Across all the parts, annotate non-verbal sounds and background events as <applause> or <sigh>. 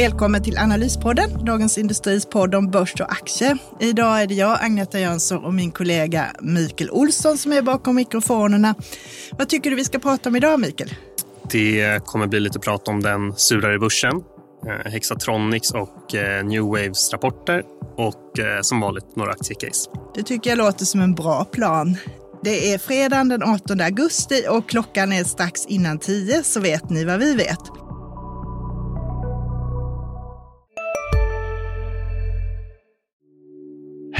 Välkommen till Analyspodden, Dagens Industris podd om börs och aktier. Idag är det jag, Agneta Jönsson och min kollega Mikael Olsson som är bakom mikrofonerna. Vad tycker du vi ska prata om idag, Mikael? Det kommer bli lite prat om den surare börsen, eh, Hexatronics och eh, New Waves rapporter och eh, som vanligt några aktiecase. Det tycker jag låter som en bra plan. Det är fredagen den 18 augusti och klockan är strax innan 10 så vet ni vad vi vet.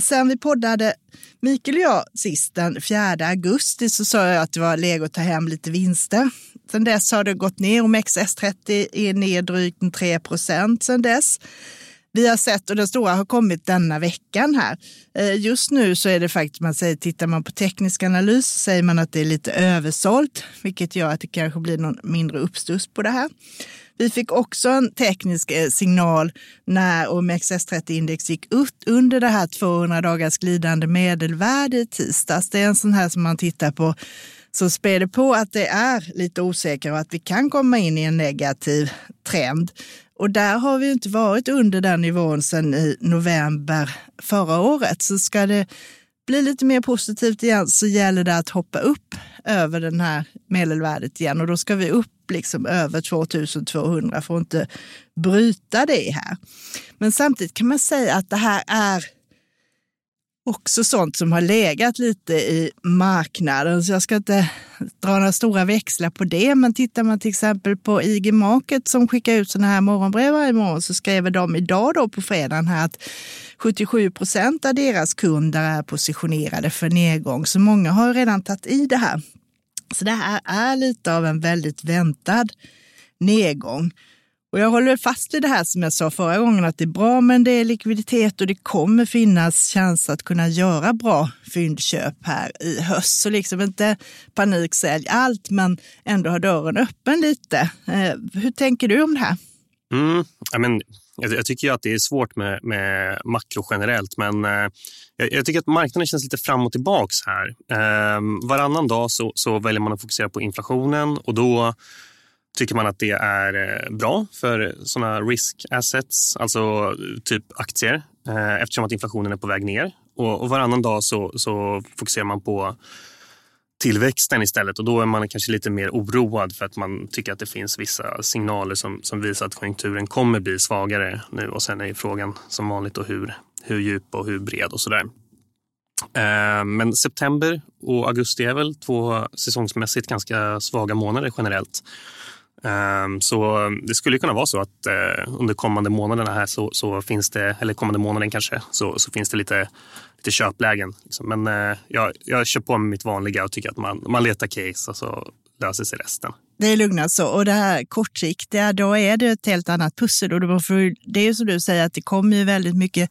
Sen vi poddade, Mikael och jag, sist den 4 augusti så sa jag att det var läge att ta hem lite vinster. Sen dess har det gått ner. OMXS30 är ner drygt 3 procent sen dess. Vi har sett, och den stora har kommit denna veckan här. Eh, just nu så är det faktiskt, man säger, tittar man på teknisk analys så säger man att det är lite översålt, vilket gör att det kanske blir någon mindre uppstuss på det här. Vi fick också en teknisk eh, signal när OMXS30-index gick upp under det här 200 dagars glidande medelvärde i tisdags. Det är en sån här som man tittar på som späder på att det är lite osäkert och att vi kan komma in i en negativ trend. Och där har vi inte varit under den nivån sedan i november förra året. Så ska det bli lite mer positivt igen så gäller det att hoppa upp över den här medelvärdet igen och då ska vi upp liksom över 2200 för att inte bryta det här. Men samtidigt kan man säga att det här är också sånt som har legat lite i marknaden. Så jag ska inte dra några stora växlar på det. Men tittar man till exempel på IG Market som skickar ut sådana här morgonbrev varje morgon så skriver de idag då på fredagen här att 77 procent av deras kunder är positionerade för nedgång. Så många har redan tagit i det här. Så det här är lite av en väldigt väntad nedgång. Och jag håller fast vid det här som jag sa förra gången, att det är bra med en del likviditet och det kommer finnas chans att kunna göra bra fyndköp här i höst. Så liksom inte paniksälj allt, men ändå ha dörren öppen lite. Eh, hur tänker du om det här? Mm, I men, jag, jag tycker ju att det är svårt med, med makro generellt, men eh, jag, jag, tycker att marknaden känns lite fram och tillbaks här. Eh, varannan dag så, så väljer man att fokusera på inflationen och då tycker man att det är eh, bra för såna risk assets, alltså typ aktier, eh, eftersom att inflationen är på väg ner. Och, varannan dag så, så fokuserar man på tillväxten istället och då är man kanske lite mer oroad för att man tycker att det finns vissa signaler som, som visar att konjunkturen kommer bli svagare nu och sen är frågan som vanligt och hur, hur djup och hur bred och sådär. Eh, men september och augusti är väl två säsongsmässigt ganska svaga månader generellt. Ehm, så det skulle kunna vara så att eh, under kommande månaderna här så, så finns det, eller kommande månaden kanske, så, så finns det lite, lite köplägen. Liksom. Men eh, jag, jag kör på med mitt vanliga och tycker att man, man letar case och så löser sig resten. Det är lugnat så. Och det här kortsiktiga, då är det ett helt annat pussel. Och det är ju som du säger att det kommer ju väldigt mycket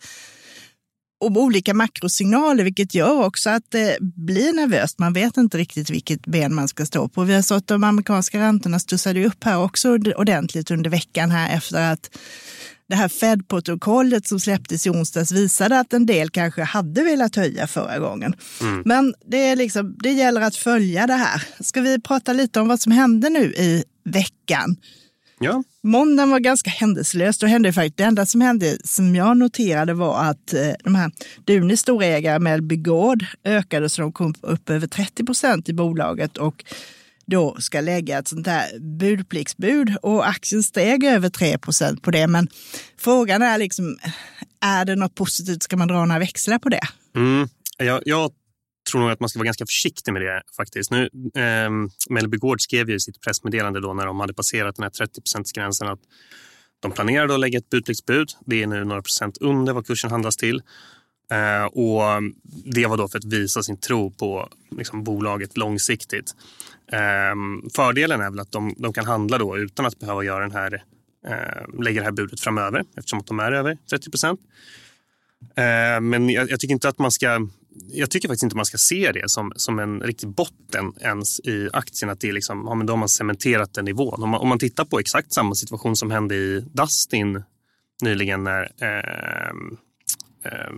om olika makrosignaler, vilket gör också att det blir nervöst. Man vet inte riktigt vilket ben man ska stå på. Vi har sett att de amerikanska räntorna studsade upp här också ordentligt under veckan här efter att det här Fed-protokollet som släpptes i onsdags visade att en del kanske hade velat höja förra gången. Mm. Men det, är liksom, det gäller att följa det här. Ska vi prata lite om vad som hände nu i veckan? Ja. Måndagen var ganska händelselös. Då hände faktiskt, det enda som hände som jag noterade var att eh, de här Dunis storägare Mellby Gård ökade så de kom upp över 30 procent i bolaget och då ska lägga ett sånt här budpliktsbud och aktien steg över 3 procent på det. Men frågan är liksom, är det något positivt? Ska man dra några växlar på det? Mm. Jag, jag tror nog att man ska vara ganska försiktig med det faktiskt. Nu, eh, Mellby Gård skrev ju i sitt pressmeddelande då när de hade passerat den här 30% gränsen att de planerade att lägga ett budpliktsbud. Det är nu några procent under vad kursen handlas till. Eh, och det var då för att visa sin tro på liksom, bolaget långsiktigt. Eh, fördelen är väl att de, de, kan handla då utan att behöva göra den här, eh, lägga det här budet framöver eftersom att de är över 30 procent. Ehm, men jag, jag, tycker inte att man ska jag tycker faktiskt inte man ska se det som, som en riktig botten ens i aktien. Att det är liksom, ja, men då har man cementerat den nivån. Om man, om man tittar på exakt samma situation som hände i Dustin nyligen när ehm, ehm, eh, eh,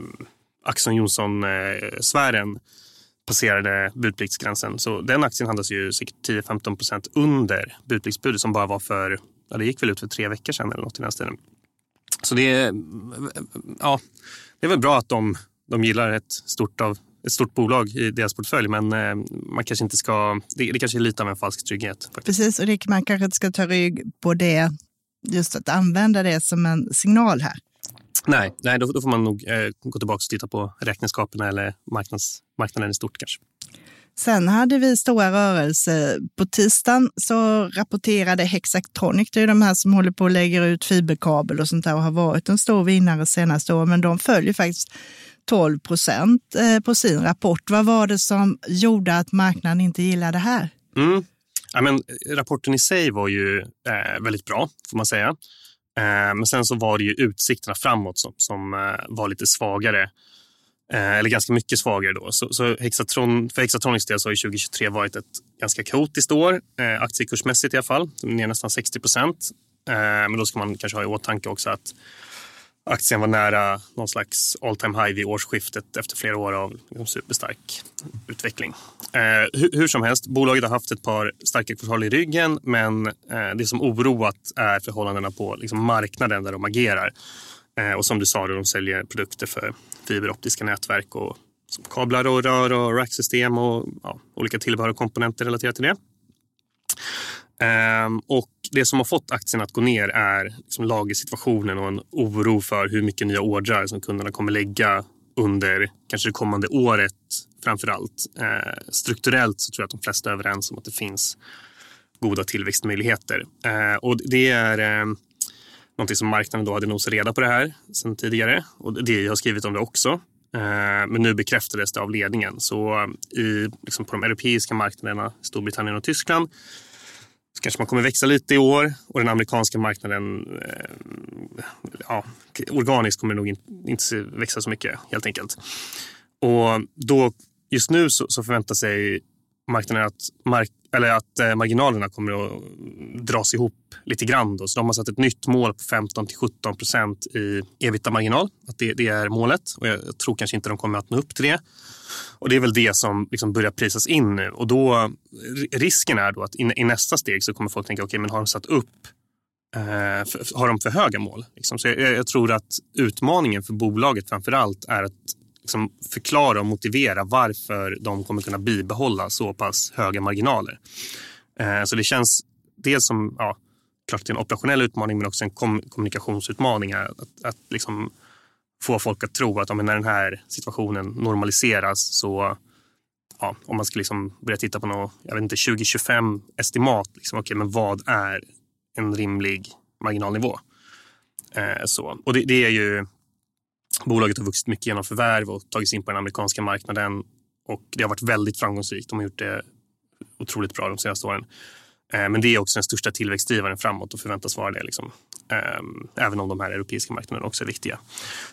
Axon Johnson-sfären eh, passerade budpliktsgränsen. Så den aktien handlas ju säkert 10-15 procent under budpliktsbudet som bara var för, ja, det gick väl ut för tre veckor sedan eller något i den stilen. Så det ja, det är väl bra att de de gillar ett stort, av, ett stort bolag i deras portfölj men eh, man kanske inte ska, det, det kanske är lite av en falsk trygghet. Faktiskt. Precis, och det, man kanske inte ska ta rygg på det, just att använda det som en signal här. Nej, nej då, då får man nog eh, gå tillbaka och titta på räkenskaperna eller marknads, marknaden i stort kanske. Sen hade vi stora rörelser. På tisdagen så rapporterade Hexactronic, det är de här som håller på att lägga ut fiberkabel och sånt där och har varit en stor vinnare senaste åren, men de följer faktiskt 12 procent eh, på sin rapport. Vad var det som gjorde att marknaden inte gillade det här? Mm. Ja, men, eh, rapporten i sig var ju eh, väldigt bra, får man säga. Eh, men sen så var det ju utsikterna framåt som, som eh, var lite svagare. Eh, eller ganska mycket svagare då. Så, så Hexatron, för Hexatronics del så har 2023 varit ett ganska kaotiskt år, eh, aktiekursmässigt i alla fall. Ner nästan 60 procent. Eh, men då ska man kanske ha i åtanke också att Aktien var nära någon slags all time high vid årsskiftet efter flera år av liksom, superstark utveckling. Eh, hur, hur, som helst, bolaget har haft ett par starka kvartal i ryggen men eh, det som oroat är förhållandena på liksom, marknaden där de agerar. Eh, och som du sa, de säljer produkter för fiberoptiska nätverk och kablar och rör och racksystem och ja, olika tillbehör och komponenter relaterat till det. Ehm, och det som har fått aktien att gå ner är liksom lagersituationen och en oro för hur mycket nya ordrar som kunderna kommer lägga under kanske det kommande året framför allt. Ehm, strukturellt så tror jag att de flesta är överens om att det finns goda tillväxtmöjligheter. Ehm, och det är någonting som marknaden då hade nosat reda på det här sen tidigare och det har skrivit om det också. Men nu bekräftades det av ledningen. Så i, liksom på de europeiska marknaderna, Storbritannien och Tyskland, så kanske man kommer växa lite i år och den amerikanska marknaden eh, ja, organiskt kommer nog inte växa så mycket helt enkelt. Och då, just nu så, så förväntar sig marknaden att, mark eller att eh, marginalerna kommer att dras ihop lite grann. Då. Så de har satt ett nytt mål på 15 till 17 procent i ebitda-marginal. Att det, det, är målet och jag tror kanske inte de kommer att nå upp till det. Och Det är väl det som liksom börjar prisas in nu. Och då, risken är då att i, i nästa steg så kommer folk tänka, okej, okay, men har de satt upp eh, för, har de för höga mål? Liksom. Så jag, jag, tror att utmaningen för bolaget framför allt är att liksom förklara och motivera varför de kommer kunna bibehålla så pass höga marginaler. Eh, så det känns dels som, ja, klart det är en operationell utmaning men också en kom kommunikationsutmaning. Att, att liksom få folk att tro att om när den här situationen normaliseras så ja, om man ska liksom börja titta på något, jag vet inte, 2025 estimat, liksom, okay, men vad är en rimlig marginalnivå? Eh, så. Och det, det, är ju, bolaget har vuxit mycket genom förvärv och tagit sig in på den amerikanska marknaden och det har varit väldigt framgångsrikt. De har gjort det otroligt bra de senaste åren. Eh, men det är också den största tillväxtdrivaren framåt och förväntas vara det. Liksom. Ehm, även om de här europeiska marknaderna också är viktiga.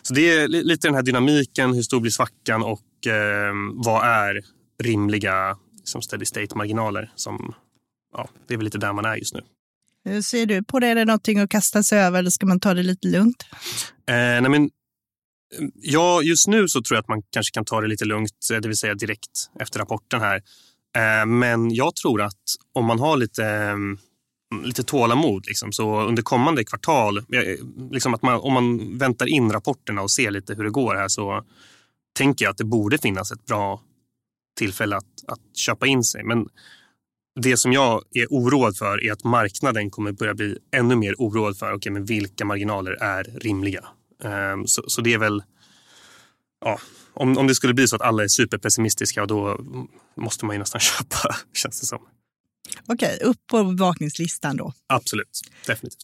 Så det är lite den här dynamiken, hur stor blir svackan och ehm, vad är rimliga liksom steady state-marginaler? Som, ja, det är väl lite där man är just nu. Hur ser du på det? Är det någonting att kasta sig över eller ska man ta det lite lugnt? Eh, nej men, ja, just nu så tror jag att man kanske kan ta det lite lugnt, eh, det vill säga direkt efter rapporten här. Eh, men jag tror att om man har lite mm, lite tålamod. Liksom. Så under kommande kvartal, eh, liksom att man, om man väntar in rapporterna och ser lite hur det går här så tänker jag att det borde finnas ett bra tillfälle att, att köpa in sig. Men det som jag är oroad för är att marknaden kommer börja bli ännu mer oroad för okay, men vilka marginaler är rimliga. Um, så, så, det är väl... Ja, om, om det skulle bli så att alla är superpessimistiska då måste man ju nästan <laughs> köpa, känns det som. Okej, upp på bevakningslistan då. Absolut, definitivt.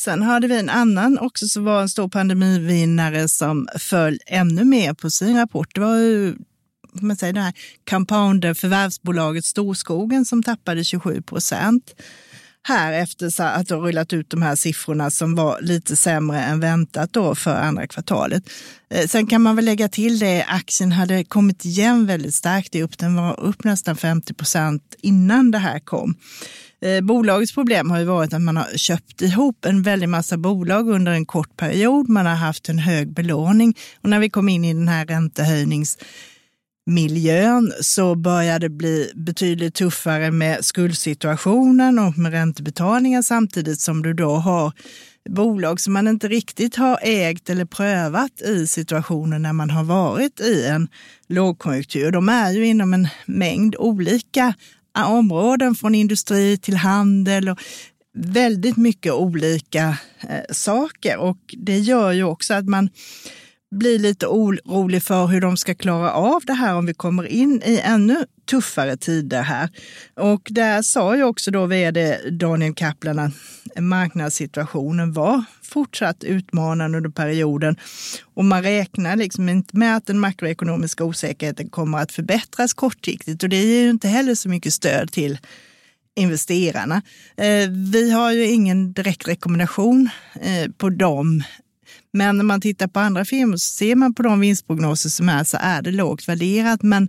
Sen hade vi en annan också som var en stor pandemivinnare som föll ännu mer på sin rapport. Det var ju man säger, det här compounder förvärvsbolaget Storskogen som tappade 27 procent här efter att ha rullat ut de här siffrorna som var lite sämre än väntat då för andra kvartalet. Eh, sen kan man väl lägga till det, aktien hade kommit igen väldigt starkt upp. Den var upp nästan 50 procent innan det här kom. Eh, bolagets problem har ju varit att man har köpt ihop en väldig massa bolag under en kort period. Man har haft en hög belåning och när vi kom in i den här räntehöjnings miljön så börjar det bli betydligt tuffare med skuldsituationen och med räntebetalningar samtidigt som du då har bolag som man inte riktigt har ägt eller prövat i situationen när man har varit i en lågkonjunktur. De är ju inom en mängd olika områden från industri till handel och väldigt mycket olika eh, saker och det gör ju också att man blir lite orolig för hur de ska klara av det här om vi kommer in i ännu tuffare tider här. Och där sa ju också då vd Daniel Kaplan att marknadssituationen var fortsatt utmanande under perioden. Och man räknar liksom inte med att den makroekonomiska osäkerheten kommer att förbättras kortsiktigt och det ger ju inte heller så mycket stöd till investerarna. Eh, vi har ju ingen direkt rekommendation eh, på dem men när man tittar på andra firmor så ser man på de vinstprognoser som är så är det lågt värderat. Men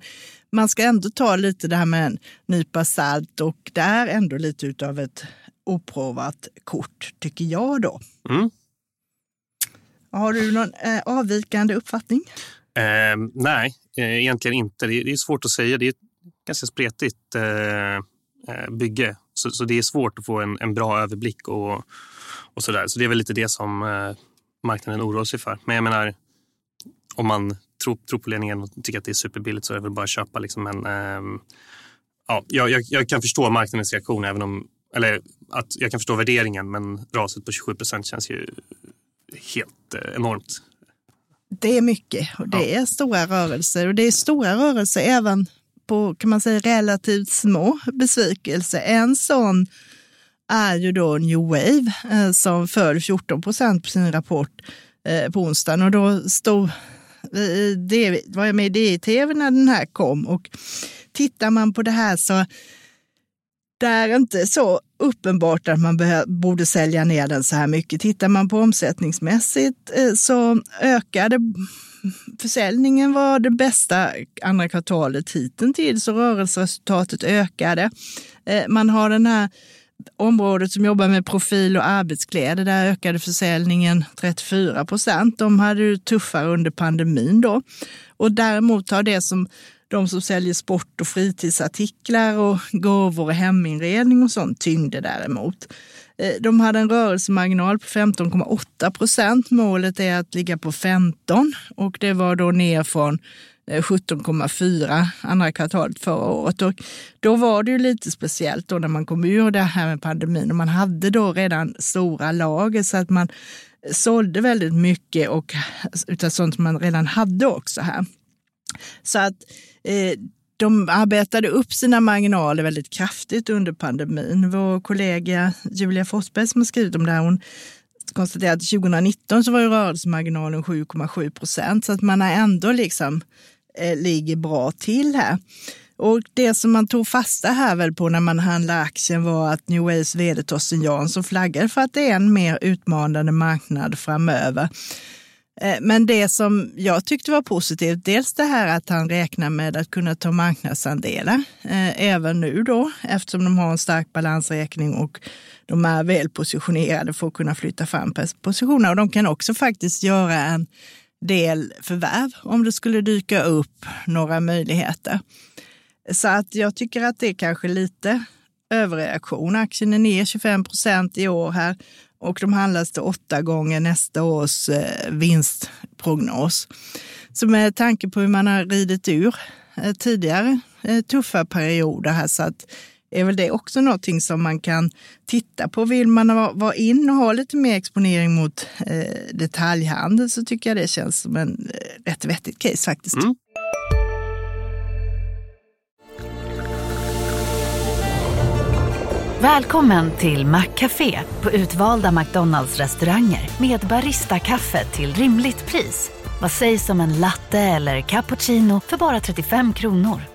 man ska ändå ta lite det här med en nypa salt och det är ändå lite av ett oprovat kort tycker jag då. Mm. Har du någon eh, avvikande uppfattning? Eh, nej, eh, egentligen inte. Det är, det är, svårt att säga. Det är ett ganska spretigt eh, eh, bygge. Så, så, det är svårt att få en, en bra överblick och, och så där. Så det är väl lite det som eh, marknaden oroar sig för. Men jag menar, om man tror, tror på ledningen och tycker att det är superbilligt så är det väl bara att köpa. Liksom. Men, ähm, ja, jag, jag, kan förstå marknadens reaktion, även om, eller att jag kan förstå värderingen, men raset på 27 procent känns ju helt eh, enormt. Det är mycket och det ja. är stora rörelser och det är stora rörelser även på kan man säga relativt små besvikelser. En sån är ju då New Wave eh, som föll 14 procent på sin rapport eh, på onsdagen. Och då stod eh, det var jag med i tv när den här kom och tittar man på det här så det är inte så uppenbart att man borde sälja ner den så här mycket. Tittar man på omsättningsmässigt eh, så ökade försäljningen var det bästa andra kvartalet hittills och rörelseresultatet ökade. Eh, man har den här området som jobbar med profil och arbetskläder, där ökade försäljningen 34 procent. De hade det tuffare under pandemin då. Och däremot har det som de som säljer sport och fritidsartiklar och gåvor och heminredning och sånt tyngde däremot. Eh, de hade en rörelsemarginal på 15,8 procent. Målet är att ligga på 15 och det var då ner från Eh, 17,4 andra kvartalet förra året. Och då var det ju lite speciellt då när man kom ur det här med pandemin och man hade då redan stora lager så att man sålde väldigt mycket och utav sånt man redan hade också här. Så att eh, de arbetade upp sina marginaler väldigt kraftigt under pandemin. Vår kollega Julia Forsberg som har skrivit om det här, hon konstaterar att 2019 så var ju rörelsemarginalen 7,7 procent så att man har ändå liksom eh, ligger bra till här. Och det som man tog fasta här väl på när man handlade aktien var att New Waves vd Torsten Jansson flaggade för att det är en mer utmanande marknad framöver. Eh, men det som jag tyckte var positivt, dels det här att han räknar med att kunna ta marknadsandelar eh, även nu då, eftersom de har en stark balansräkning och de är väl positionerade för att kunna flytta fram positioner. Och de kan också faktiskt göra en del förvärv om det skulle dyka upp några möjligheter. Så att jag tycker att det är kanske lite överreaktion. Aktien är ner 25 procent i år här och de handlas till åtta gånger nästa års eh, vinstprognos. Så med tanke på hur man har ridit ur eh, tidigare eh, tuffa perioder här så att är väl det också någonting som man kan titta på. Vill man vara in och ha lite mer exponering mot eh, detaljhandel så tycker jag det känns som en eh, rätt vettigt case faktiskt. Mm. Välkommen till Maccafé på utvalda McDonalds restauranger med Baristakaffe till rimligt pris. Vad sägs om en latte eller cappuccino för bara 35 kronor?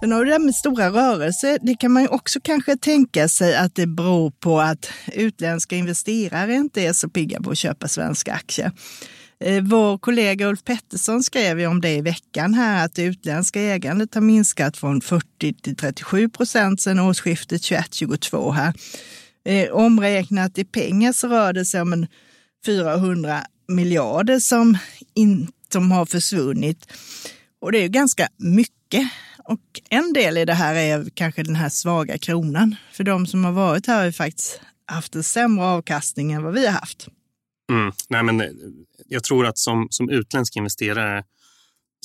Sen har du det där med stora rörelser. Det kan man ju också kanske tänka sig att det beror på att utländska investerare inte är så pigga på att köpa svenska aktier. Eh, vår kollega Ulf Pettersson skrev ju om det i veckan här, att det utländska ägandet har minskat från 40 till 37 procent sedan årsskiftet 21-22 här. Eh, omräknat i pengar så rör det sig om en 400 miljarder som, in, som har försvunnit. Och det är ju ganska mycket. Och en del i det här är kanske den här svaga kronan. För de som har varit här har ju faktiskt haft en sämre avkastning än vad vi har haft. Mm. Nej, men eh, jag tror att som, som utländsk investerare,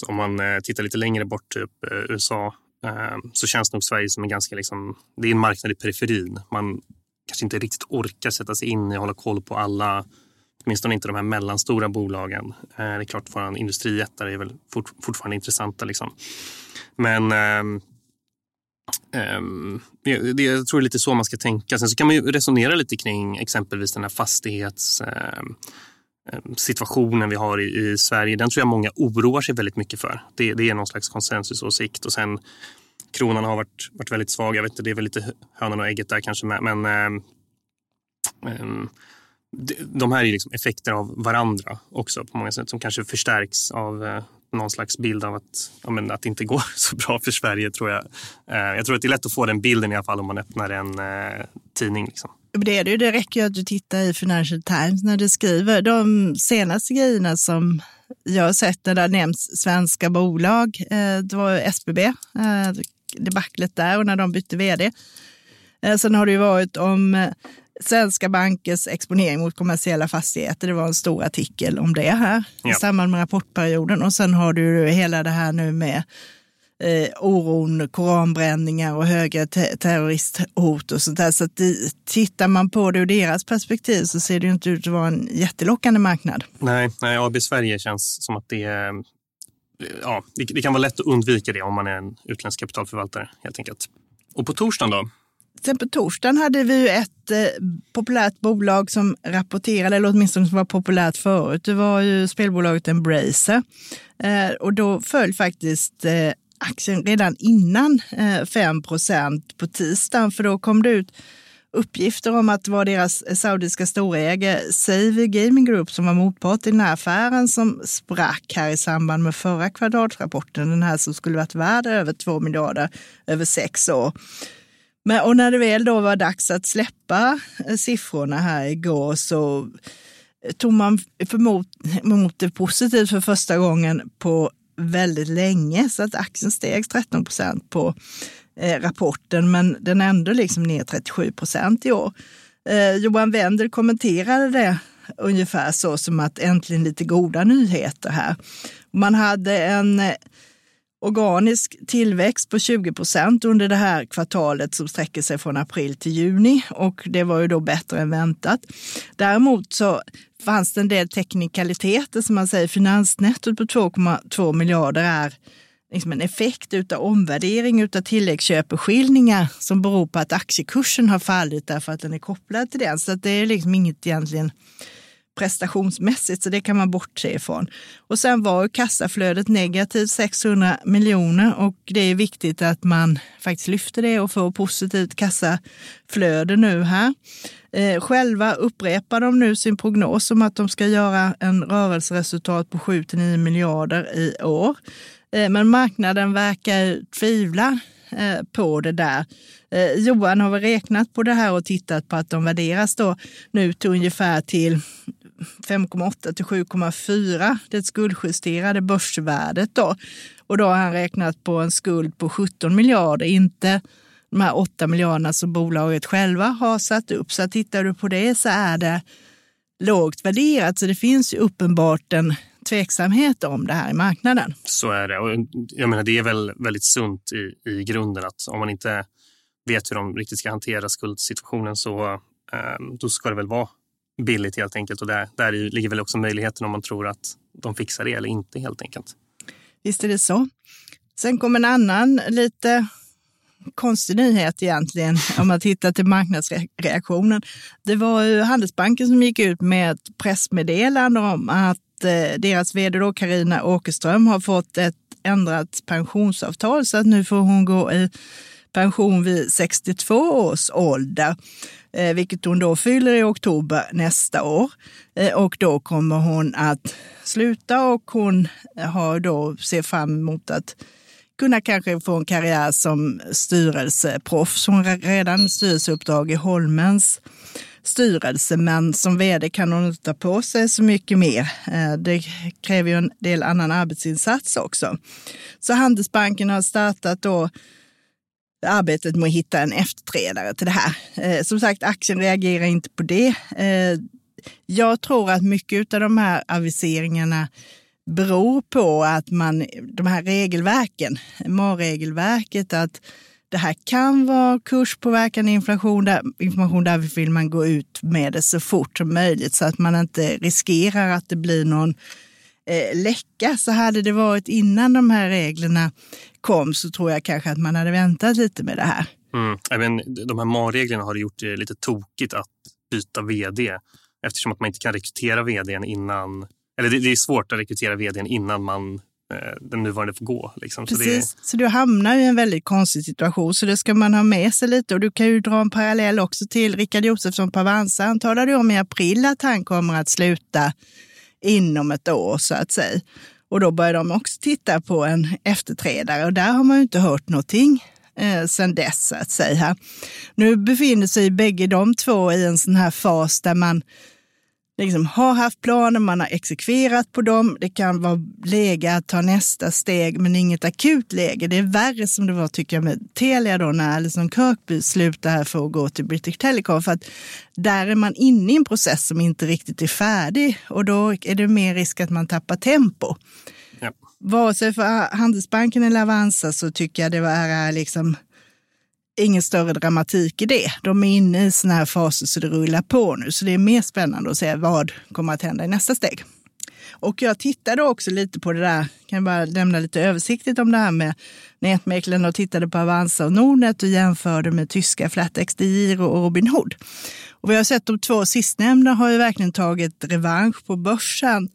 om man eh, tittar lite längre bort, typ eh, USA, ehm, så känns nog Sverige som en ganska, liksom, det är en marknad i periferin. Man kanske inte riktigt orkar sätta sig in i och hålla koll på alla, åtminstone inte de här mellanstora bolagen. Eh, det är klart, våra industrijättar är väl fort, fortfarande intressanta. Liksom. Men um, um, det, det, jag tror det är lite så man ska tänka. Sen så kan man ju resonera lite kring exempelvis den här fastighetssituationen ehm, um, vi har i, i, Sverige. Den tror jag många oroar sig väldigt mycket för. Det, det är någon slags konsensusåsikt. Och sen kronan har varit, varit väldigt svag. Jag vet inte, det är väl lite hönan och ägget där kanske. Men de här är liksom effekter av varandra också på många sätt som kanske förstärks av eh, någon slags bild av att, ja, men, att det inte går <laughs> så bra för Sverige. tror Jag eh, Jag tror att det är lätt att få den bilden i alla fall om man öppnar en eh, tidning. Liksom. Det, är det, det räcker ju att du tittar i Financial Times när du skriver de senaste grejerna som jag har sett när det har nämnts svenska bolag. Eh, det var SBB, debaclet där och när de bytte vd. Sen har det ju varit om svenska bankers exponering mot kommersiella fastigheter. Det var en stor artikel om det här ja. i samband med rapportperioden. Och sen har du hela det här nu med eh, oron, koranbränningar och högre te terroristhot och sånt där. Så att det, tittar man på det ur deras perspektiv så ser det ju inte ut att vara en jättelockande marknad. Nej, nej AB Sverige känns som att det ja, det, det kan vara lätt att undvika det om man är en utländsk kapitalförvaltare helt enkelt. Och på torsdagen då? Sen på torsdagen hade vi ju ett eh, populärt bolag som rapporterade, eller åtminstone som var populärt förut. Det var ju spelbolaget Embracer. Eh, och då föll faktiskt eh, aktien redan innan eh, 5 på tisdagen, för då kom det ut uppgifter om att det var deras eh, saudiska storägare Savvy Gaming Group som var motpart i den här affären som sprack här i samband med förra kvartalsrapporten. Den här som skulle varit värd över 2 miljarder över sex år. Men, och när det väl då var dags att släppa eh, siffrorna här igår så eh, tog man emot det positivt för första gången på väldigt länge. Så att aktien steg 13 procent på eh, rapporten, men den är ändå liksom ner 37 procent i år. Eh, Johan Wendel kommenterade det ungefär så som att äntligen lite goda nyheter här. Man hade en eh, organisk tillväxt på 20 procent under det här kvartalet som sträcker sig från april till juni och det var ju då bättre än väntat. Däremot så fanns det en del teknikaliteter som man säger. Finansnettot på 2,2 miljarder är liksom en effekt av omvärdering av tilläggsköpeskillningar som beror på att aktiekursen har fallit därför att den är kopplad till den. Så det är liksom inget egentligen prestationsmässigt, så det kan man bortse ifrån. Och sen var kassaflödet negativt 600 miljoner och det är viktigt att man faktiskt lyfter det och får positivt kassaflöde nu här. Eh, själva upprepar de nu sin prognos om att de ska göra en rörelseresultat på 7-9 miljarder i år. Eh, men marknaden verkar tvivla eh, på det där. Eh, Johan har väl räknat på det här och tittat på att de värderas då nu till ungefär till 5,8 till 7,4, det skuldjusterade börsvärdet då. Och då har han räknat på en skuld på 17 miljarder, inte de här 8 miljarderna som bolaget själva har satt upp. Så tittar du på det så är det lågt värderat. Så det finns ju uppenbart en tveksamhet om det här i marknaden. Så är det. Och jag menar, det är väl väldigt sunt i, i grunden att om man inte vet hur de riktigt ska hantera skuldsituationen så eh, då ska det väl vara billigt helt enkelt. Och där, där ligger väl också möjligheten om man tror att de fixar det eller inte helt enkelt. Visst är det så. Sen kom en annan lite konstig nyhet egentligen <laughs> om man tittar till marknadsreaktionen. Det var ju Handelsbanken som gick ut med ett pressmeddelande om att eh, deras vd då Carina Åkerström har fått ett ändrat pensionsavtal så att nu får hon gå i pension vid 62 års ålder, Eh, vilket hon då fyller i oktober nästa år. Eh, och då kommer hon att sluta och hon har då ser fram emot att kunna kanske få en karriär som styrelseproffs. Hon har redan styrelseuppdrag i Holmens styrelse, men som vd kan hon inte ta på sig så mycket mer. Eh, det kräver ju en del annan arbetsinsats också. Så Handelsbanken har startat då arbetet med att hitta en efterträdare till det här. Eh, som sagt, aktien reagerar inte på det. Eh, jag tror att mycket av de här aviseringarna beror på att man, de här regelverken, MAR-regelverket, att det här kan vara kurspåverkande inflation, där, information. Därför vill man gå ut med det så fort som möjligt så att man inte riskerar att det blir någon eh, läcka. Så hade det varit innan de här reglerna kom så tror jag kanske att man hade väntat lite med det här. Mm. Även de här MAR-reglerna har gjort det lite tokigt att byta vd eftersom att man inte kan rekrytera vdn innan eller det, det är svårt att rekrytera vdn innan man eh, den nuvarande får gå. Liksom. Precis, så, det... så du hamnar i en väldigt konstig situation. Så det ska man ha med sig lite. Och du kan ju dra en parallell också till Rickard Josefsson på Avanza. Han talade om i april att han kommer att sluta inom ett år så att säga. Och då börjar de också titta på en efterträdare och där har man ju inte hört någonting eh, sedan dess så att säga. Nu befinner sig bägge de två i en sån här fas där man liksom har haft planer, man har exekverat på dem. Det kan vara läge att ta nästa steg, men inget akut läge. Det är värre som det var tycker jag med Telia då när Alison Kirkby slutade här för att gå till British Telecom. För att där är man inne i en process som inte riktigt är färdig och då är det mer risk att man tappar tempo. Ja. Vare sig för Handelsbanken eller Avanza så tycker jag det var liksom ingen större dramatik i det. De är inne i såna här faser så det rullar på nu. Så det är mer spännande att se vad kommer att hända i nästa steg. Och jag tittade också lite på det där, kan bara lämna lite översiktligt om det här med nätmäklaren och tittade på Avanza och Nordnet och jämförde med tyska FlatEx, DeGiro och Robinhood. Och vi har sett de två sistnämnda har ju verkligen tagit revansch på börsen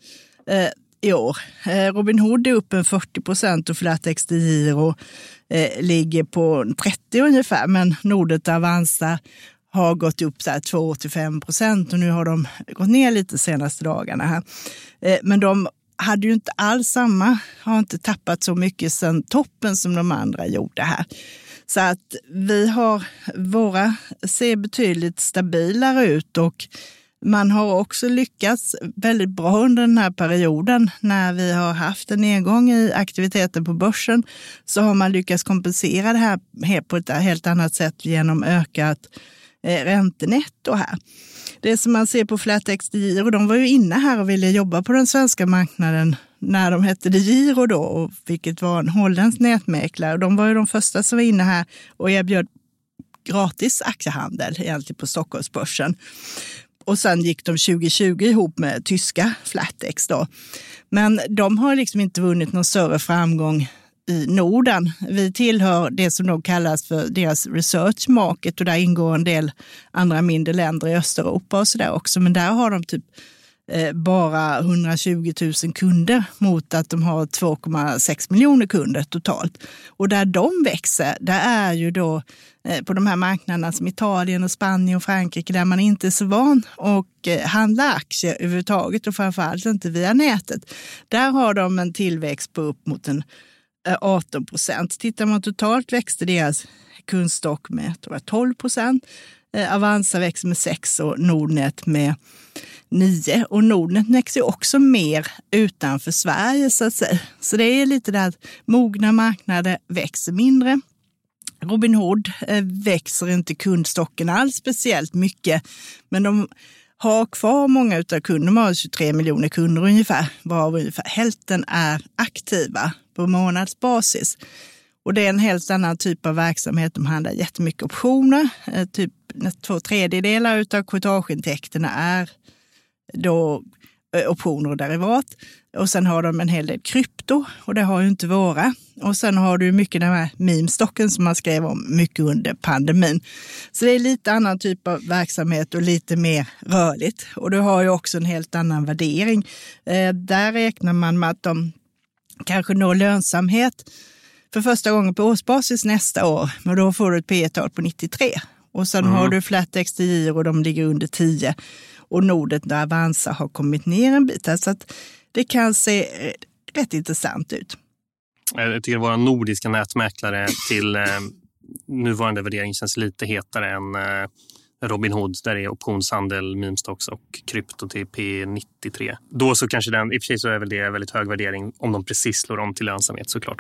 eh, i år. Eh, Robin Hood är upp en 40 procent och FlatEx, de Giro eh, ligger på 30 ungefär, men Nordet och Avanza har gått upp 2-5 procent och nu har de gått ner lite de senaste dagarna. Här. Eh, men de hade ju inte alls samma, har inte tappat så mycket sedan toppen som de andra gjorde här. Så att vi har, våra ser betydligt stabilare ut och man har också lyckats väldigt bra under den här perioden när vi har haft en nedgång i aktiviteten på börsen så har man lyckats kompensera det här på ett helt annat sätt genom ökat eh, räntenetto här. Det som man ser på FlatEx Giro, de var ju inne här och ville jobba på den svenska marknaden när de hette Giro då, vilket var en holländsk nätmäklare. De var ju de första som var inne här och erbjöd gratis aktiehandel egentligen på Stockholmsbörsen. Och sen gick de 2020 ihop med tyska Flatex. Då. Men de har liksom inte vunnit någon större framgång i Norden. Vi tillhör det som då kallas för deras research market och där ingår en del andra mindre länder i Östeuropa och så där också. Men där har de typ Eh, bara 120 000 kunder mot att de har 2,6 miljoner kunder totalt. Och där de växer, där är ju då eh, på de här marknaderna som Italien och Spanien och Frankrike där man inte är så van och eh, handla aktier överhuvudtaget och framförallt inte via nätet. Där har de en tillväxt på upp mot en 18 procent. Tittar man totalt växte deras kundstock med 12 procent. Eh, Avanza växer med 6 och Nordnet med 9. Och Nordnet växer också mer utanför Sverige så att säga. Så det är lite det att mogna marknader växer mindre. Robinhood eh, växer inte kundstocken alls speciellt mycket, men de har kvar många av kunderna. De har 23 miljoner kunder ungefär, varav ungefär hälften är aktiva på månadsbasis. Och det är en helt annan typ av verksamhet. De handlar jättemycket optioner. Eh, typ två tredjedelar av courtageintäkterna är då eh, optioner och derivat. Och sen har de en hel del krypto och det har ju inte våra. Och sen har du mycket den här meme-stocken som man skrev om mycket under pandemin. Så det är lite annan typ av verksamhet och lite mer rörligt. Och du har ju också en helt annan värdering. Eh, där räknar man med att de kanske når lönsamhet för första gången på årsbasis nästa år. Men då får du ett P tal på 93. Och sen mm. har du Flattex till och de ligger under 10. Och Nordnet där Avanza har kommit ner en bit. Så att det kan se eh, rätt intressant ut. Jag tycker våra nordiska nätmäklare till eh, nuvarande värdering känns lite hetare än eh, Robinhood där det är optionshandel, memestocks och krypto till P93. Då så kanske den, i och för sig så är väl det väldigt hög värdering om de precis slår om till lönsamhet såklart.